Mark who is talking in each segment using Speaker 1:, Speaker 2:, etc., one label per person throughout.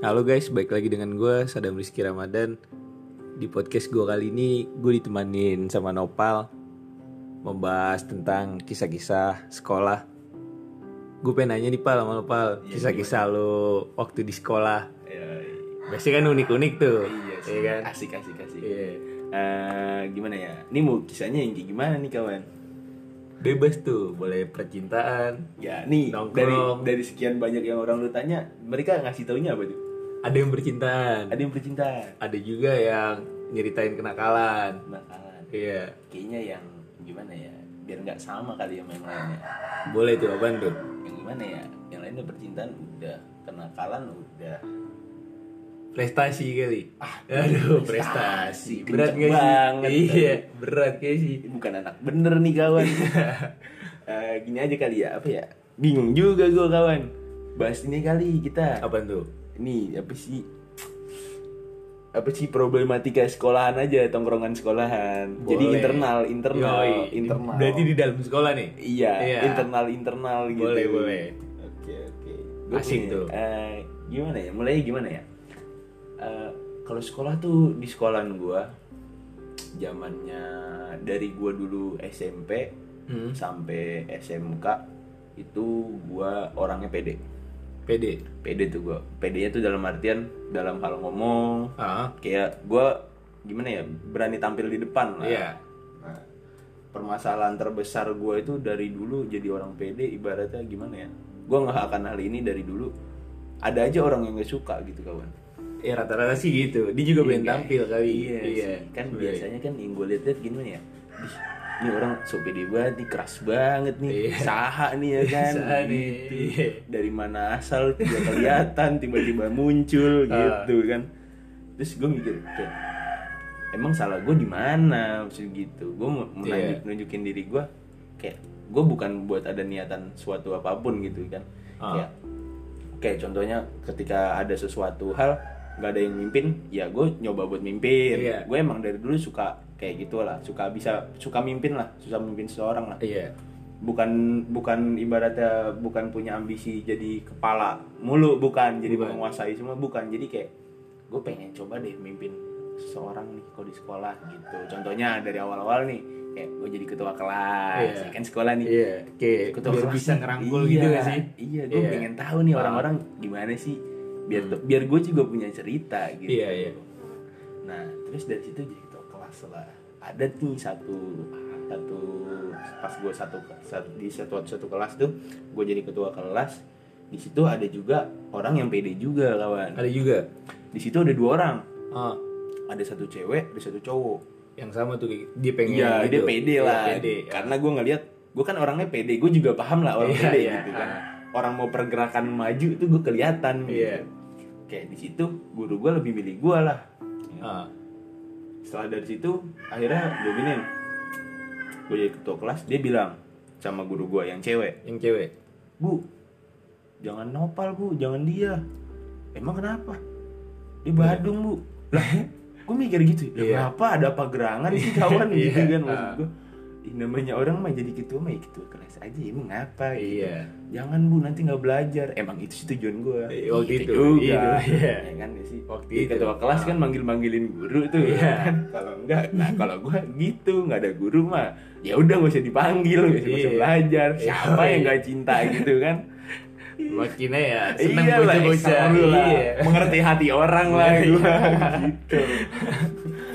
Speaker 1: Halo guys, balik lagi dengan gue Sadam Rizky Ramadan Di podcast gue kali ini gue ditemanin sama Nopal Membahas tentang kisah-kisah sekolah Gue pengen nanya nih Pal sama Nopal Kisah-kisah lo waktu di sekolah
Speaker 2: Ya,
Speaker 1: Biasanya kan unik-unik tuh
Speaker 2: iya sih.
Speaker 1: Iya kan?
Speaker 2: Asik asik asik.
Speaker 1: Iya.
Speaker 2: Eh, gimana ya? Ini mau kisahnya yang gimana nih kawan?
Speaker 1: Bebas tuh, boleh percintaan
Speaker 2: Ya, nih
Speaker 1: Nongkrong.
Speaker 2: dari dari sekian banyak yang orang lu tanya, mereka ngasih taunya apa tuh?
Speaker 1: Ada yang percintaan
Speaker 2: Ada yang percintaan,
Speaker 1: Ada juga yang nyeritain kenakalan
Speaker 2: nakalan.
Speaker 1: Iya
Speaker 2: Kayaknya yang gimana ya? Biar nggak sama kali sama yang lainnya.
Speaker 1: Boleh tuh, apaan tuh?
Speaker 2: Yang gimana ya? Yang lainnya percintaan udah, kenakalan udah.
Speaker 1: Prestasi kali
Speaker 2: Ah,
Speaker 1: Aduh, prestasi,
Speaker 2: prestasi.
Speaker 1: Berat gak sih?
Speaker 2: banget.
Speaker 1: Iya, berat gak sih?
Speaker 2: bukan anak bener nih kawan Eh, gini aja kali ya apa ya bingung juga gue kawan bahas ini kali kita
Speaker 1: Apaan tuh?
Speaker 2: Ini apa sih apa sih problematika sekolahan aja tongkrongan sekolahan jadi
Speaker 1: Boleh.
Speaker 2: internal internal
Speaker 1: Yoi,
Speaker 2: internal
Speaker 1: Berarti di dalam sekolah nih?
Speaker 2: iya,
Speaker 1: Iya.
Speaker 2: internal internal gitu
Speaker 1: Boleh, boleh.
Speaker 2: oke oke Gua
Speaker 1: Asik
Speaker 2: punya,
Speaker 1: tuh.
Speaker 2: eh, gimana ya mulai gimana ya Eh, kalau sekolah tuh di sekolahan gua zamannya dari gua dulu SMP
Speaker 1: Hmm.
Speaker 2: sampai SMK itu gua orangnya pede
Speaker 1: PD.
Speaker 2: pede tuh gua pedenya tuh dalam artian dalam hal ngomong
Speaker 1: Ah,
Speaker 2: kayak gua gimana ya berani tampil di depan lah
Speaker 1: Iya.
Speaker 2: Nah, permasalahan terbesar gua itu dari dulu jadi orang pede ibaratnya gimana ya gua nggak akan hal ini dari dulu ada aja orang yang gak suka gitu kawan
Speaker 1: ya rata-rata sih gitu. Dia juga pengen
Speaker 2: Iya,
Speaker 1: tampil kali.
Speaker 2: iya, sih. kan
Speaker 1: Sebenarnya.
Speaker 2: biasanya kan yang gue lihat gimana ya ini orang so pede banget nih keras banget nih
Speaker 1: Iya.
Speaker 2: saha nih ya kan
Speaker 1: Saha nih,
Speaker 2: gitu.
Speaker 1: iya.
Speaker 2: dari mana asal tidak kelihatan tiba-tiba muncul
Speaker 1: Ah.
Speaker 2: gitu kan terus gue mikir kayak emang salah gue di mana maksud gitu gue mau mau
Speaker 1: Iya.
Speaker 2: nunjuk- nunjukin diri gue kayak gue bukan buat ada niatan suatu apa pun gitu kan
Speaker 1: Ah.
Speaker 2: kayak kayak contohnya ketika ada sesuatu hal nggak ada yang mimpin ya gue nyoba buat mimpin
Speaker 1: Iya.
Speaker 2: gue emang dari dulu suka kayak gitulah suka bisa suka mimpin lah susah mimpin seseorang lah
Speaker 1: Iya.
Speaker 2: bukan bukan ibaratnya bukan punya ambisi jadi kepala mulu bukan jadi
Speaker 1: Bukan.
Speaker 2: menguasai semua bukan jadi kayak gue pengen coba deh mimpin seseorang nih kalau di sekolah gitu contohnya dari awal-awal nih kayak gue jadi ketua kelas
Speaker 1: Iya.
Speaker 2: ya kan sekolah nih
Speaker 1: Iya, kayak
Speaker 2: ketua kelas
Speaker 1: bisa ngerangkul
Speaker 2: Iya,
Speaker 1: gitu gak sih?
Speaker 2: iya gue
Speaker 1: Iya.
Speaker 2: pengen tahu nih orang-orang gimana sih biar biar gue juga punya cerita gitu
Speaker 1: Iya, iya.
Speaker 2: nah terus dari situ jadi ketua kelas lah ada tuh satu satu pas gue satu, satu di satu satu kelas tuh gue jadi ketua kelas di situ ada juga orang yang pede juga kawan
Speaker 1: Ada juga.
Speaker 2: di situ ada dua orang
Speaker 1: Ah,
Speaker 2: ada satu cewek ada satu cowok
Speaker 1: yang sama tuh dia pengen
Speaker 2: Iya
Speaker 1: gitu.
Speaker 2: dia pede
Speaker 1: Iya,
Speaker 2: lah
Speaker 1: pede.
Speaker 2: karena gue ngelihat gue kan orangnya pede gue juga paham lah orang
Speaker 1: Iya,
Speaker 2: pede
Speaker 1: iya.
Speaker 2: gitu kan
Speaker 1: Ah.
Speaker 2: orang mau pergerakan maju tuh gue kelihatan gitu.
Speaker 1: Iya.
Speaker 2: kayak di situ guru gue lebih milih gue lah.
Speaker 1: Ah,
Speaker 2: setelah dari situ akhirnya gue gini gue jadi ketua kelas dia bilang sama guru gue yang cewek.
Speaker 1: Yang cewek.
Speaker 2: bu jangan nopal bu. Jangan dia. Emang kenapa? Di Badung bu. Lah gue mikir gitu "Lah,
Speaker 1: Iya.
Speaker 2: kenapa? Ada apa gerangan sih kawan? Gitu
Speaker 1: Iya.
Speaker 2: kan maksud
Speaker 1: Ah.
Speaker 2: gue namanya orang mah jadi ketua mah ya ketua kelas aja emang ngapa gitu.
Speaker 1: Iya.
Speaker 2: jangan bu nanti nggak belajar emang itu sih tujuan gue
Speaker 1: Iya, waktu itu.
Speaker 2: juga
Speaker 1: Iya, iya.
Speaker 2: ya kan ya sih
Speaker 1: Waktu
Speaker 2: Di
Speaker 1: itu.
Speaker 2: ketua kelas kan
Speaker 1: Ah.
Speaker 2: manggil manggilin guru tuh
Speaker 1: Iya.
Speaker 2: kan kalau enggak nah kalau gue gitu nggak ada guru mah ya udah gak usah dipanggil gak usah,
Speaker 1: Iya.
Speaker 2: belajar
Speaker 1: Iya.
Speaker 2: siapa yang gak cinta gitu kan
Speaker 1: Makinnya ya seneng
Speaker 2: Iya seru lah.
Speaker 1: Iya.
Speaker 2: mengerti hati orang lah gitu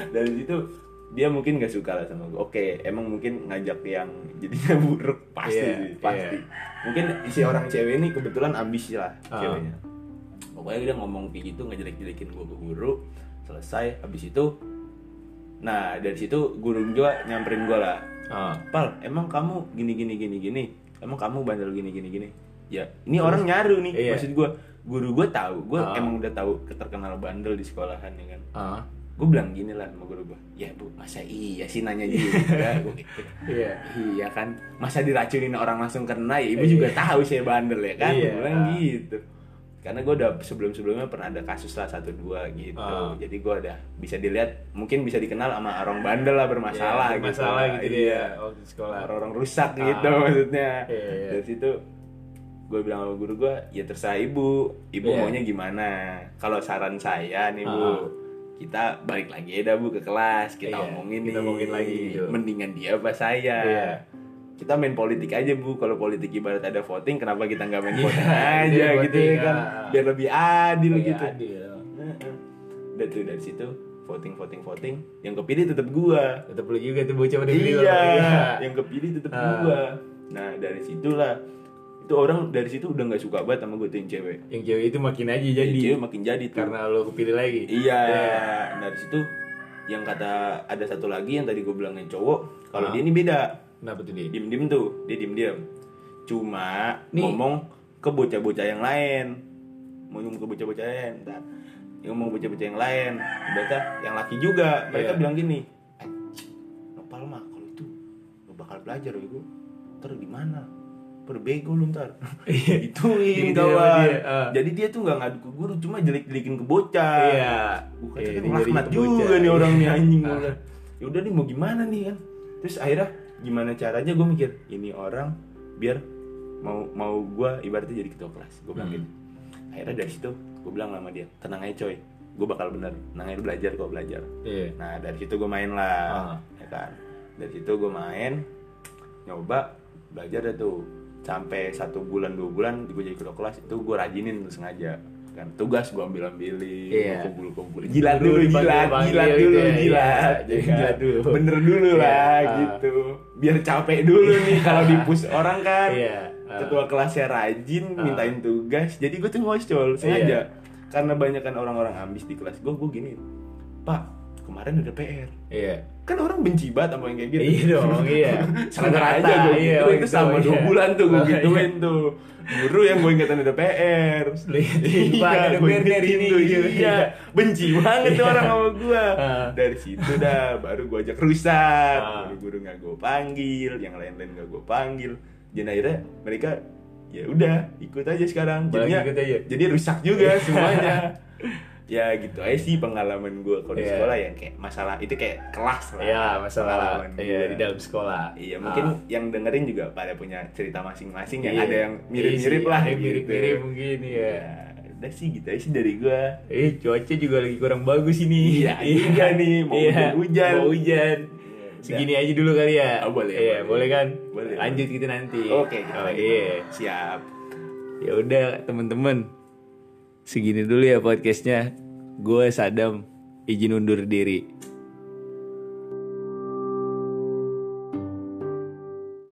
Speaker 2: dari situ dia mungkin gak suka lah sama gue oke emang mungkin ngajak yang jadinya buruk. Pasti
Speaker 1: Iya,
Speaker 2: sih pasti. Mungkin si orang cewek ini kebetulan ambisi lah
Speaker 1: Ah.
Speaker 2: ceweknya. Pokoknya dia ngomong kayak gitu ngejelek-jelekin gue ke guru selesai. Habis itu nah dari situ guru juga nyamperin gue lah.
Speaker 1: Ah,
Speaker 2: pal emang kamu gini gini gini gini? Emang kamu bandel gini gini gini? Ya ini orang nyaru nih
Speaker 1: Iya.
Speaker 2: maksud gue guru gue tahu gue
Speaker 1: Ah.
Speaker 2: emang udah tahu terkenal bandel di sekolahan ya kan?
Speaker 1: Ah,
Speaker 2: gue bilang gini lah sama guru gue ya bu masa iya sih nanya gitu.
Speaker 1: iya.
Speaker 2: iya kan masa diracunin orang langsung kena ya ibu
Speaker 1: Iya.
Speaker 2: juga tahu saya bandel ya kan. Gua bilang gitu karena gue udah sebelum sebelumnya pernah ada kasus lah satu dua gitu
Speaker 1: Ah.
Speaker 2: jadi gue udah bisa dilihat mungkin bisa dikenal sama orang bandel lah bermasalah
Speaker 1: Iya,
Speaker 2: gitu
Speaker 1: Masalah gitu
Speaker 2: Iya
Speaker 1: dia waktu sekolah.
Speaker 2: orang-orang rusak
Speaker 1: Ah.
Speaker 2: gitu maksudnya
Speaker 1: Iya, iya.
Speaker 2: dari situ gue bilang sama guru gue ya terserah ibu ibu
Speaker 1: Iya.
Speaker 2: maunya gimana kalau saran saya nih bu
Speaker 1: Ah.
Speaker 2: Kita balik lagi aja bu ke kelas. Kita
Speaker 1: Iya,
Speaker 2: omongin
Speaker 1: kita
Speaker 2: nih.
Speaker 1: omongin lagi gitu.
Speaker 2: mendingan dia apa saya?
Speaker 1: Iya.
Speaker 2: kita main politik aja bu. Kalau politik ibarat ada voting kenapa kita nggak main
Speaker 1: Iya,
Speaker 2: voting
Speaker 1: dia
Speaker 2: aja gitu
Speaker 1: voting,
Speaker 2: ya kan? biar lebih adil
Speaker 1: Kayak
Speaker 2: gitu.
Speaker 1: adil.
Speaker 2: Udah tuh dari situ voting voting voting. Yang kepilih tetap gua.
Speaker 1: Tetap lu juga tuh bocah
Speaker 2: iya, yang kepilih tetap
Speaker 1: Ah.
Speaker 2: gua. Nah dari situlah itu orang dari situ udah nggak suka banget sama gue tuh yang cewek.
Speaker 1: Yang cewek itu makin aja
Speaker 2: Yang
Speaker 1: jadi.
Speaker 2: cewek makin jadi tuh.
Speaker 1: Karena lo kepilih lagi.
Speaker 2: iya. Nah dari situ yang kata ada satu lagi yang tadi gue bilang yang cowok kalau
Speaker 1: Ah.
Speaker 2: dia ini beda.
Speaker 1: Kenapa tuh dia?
Speaker 2: diem diem tuh dia diem diem cuma
Speaker 1: Nih.
Speaker 2: ngomong ke bocah-bocah yang lain. Mau ngomong ke bocah-bocah yang lain dia ngomong ke bocah-bocah yang lain. Bocah yang laki juga. Mereka
Speaker 1: Iya.
Speaker 2: bilang gini eh nopal mah kalau itu lo bakal belajar ya gue ntar gimana berbego lu ntar. Ituin
Speaker 1: Gitu sama
Speaker 2: kawan.
Speaker 1: dia, ah.
Speaker 2: jadi dia tuh nggak ngadu ke guru cuma jelek-jelekin ke bocah.
Speaker 1: Iya.
Speaker 2: Bukan
Speaker 1: Iya,
Speaker 2: kan laknat juga nih orang nih anjing bilang, ya udah nih mau gimana nih kan? Terus akhirnya gimana caranya? Gue mikir ini orang biar mau mau gue ibaratnya jadi ketua kelas gue bilang
Speaker 1: Hmm.
Speaker 2: gitu akhirnya dari situ gue bilang sama dia tenang aja coy. Gue bakal bener. Tenang aja belajar kok belajar.
Speaker 1: Iya.
Speaker 2: nah dari situ gue main lah
Speaker 1: Ah.
Speaker 2: ya kan? Dari situ gue main nyoba belajar dah tuh sampai satu bulan dua bulan gue jadi ketua kelas itu gue rajinin tuh sengaja kan tugas gue ambil ambilin
Speaker 1: Iya.
Speaker 2: kumpul kumpul jilat
Speaker 1: Dulu
Speaker 2: jilat jilat
Speaker 1: gitu
Speaker 2: dulu
Speaker 1: ya,
Speaker 2: jilat
Speaker 1: iya,
Speaker 2: ya kan?
Speaker 1: jilat dulu.
Speaker 2: bener dulu
Speaker 1: Iya,
Speaker 2: lah
Speaker 1: ah.
Speaker 2: gitu biar capek dulu nih kalau dipus orang kan
Speaker 1: Iya, ah.
Speaker 2: ketua kelasnya rajin
Speaker 1: Ah.
Speaker 2: mintain tugas jadi gue tuh ngocol sengaja
Speaker 1: Iya.
Speaker 2: karena banyak kan orang-orang ambis di kelas gue gue gini pak kemarin ada PR
Speaker 1: Iya.
Speaker 2: kan orang benci banget sama yang kayak gitu
Speaker 1: Iya dong, iya.
Speaker 2: sama aja gue
Speaker 1: iya, gitu,
Speaker 2: itu sama dua
Speaker 1: iya.
Speaker 2: bulan tuh gue
Speaker 1: Oh,
Speaker 2: gituin tuh guru yang gue ingetin ada PR
Speaker 1: ada
Speaker 2: gue
Speaker 1: PR dari ini,
Speaker 2: tuh,
Speaker 1: gitu.
Speaker 2: iya benci banget tuh
Speaker 1: Iya.
Speaker 2: orang sama gue
Speaker 1: Ah.
Speaker 2: dari situ dah baru gue ajak rusak
Speaker 1: Ah.
Speaker 2: guru-guru nggak gue panggil yang lain-lain nggak gue panggil dan akhirnya mereka ya udah ikut aja sekarang jadinya
Speaker 1: ikut aja.
Speaker 2: jadi rusak juga semuanya ya gitu aja sih pengalaman gue kalau di
Speaker 1: Iya.
Speaker 2: sekolah yang kayak masalah itu kayak kelas lah
Speaker 1: Iya, masalah iya
Speaker 2: gua.
Speaker 1: di dalam sekolah.
Speaker 2: Iya mungkin
Speaker 1: Ah.
Speaker 2: yang dengerin juga pada punya cerita masing-masing yang
Speaker 1: Iya.
Speaker 2: ada yang mirip-mirip
Speaker 1: Iya sih,
Speaker 2: lah gitu.
Speaker 1: mirip-mirip mungkin ya.
Speaker 2: Ya, udah sih gitu aja sih dari gua.
Speaker 1: Eh, cuaca juga lagi kurang bagus ini.
Speaker 2: Iya, iya nih, mau hujan-hujan.
Speaker 1: Mau hujan. Segini aja dulu kali ya.
Speaker 2: Oh, boleh,
Speaker 1: Iya,
Speaker 2: boleh.
Speaker 1: boleh kan?
Speaker 2: Boleh,
Speaker 1: Lanjut kita nanti.
Speaker 2: Oke, kita
Speaker 1: Oh, iya.
Speaker 2: Siap.
Speaker 1: Ya udah, teman-teman. Segini dulu ya podcastnya. Gue Sadam izin undur diri.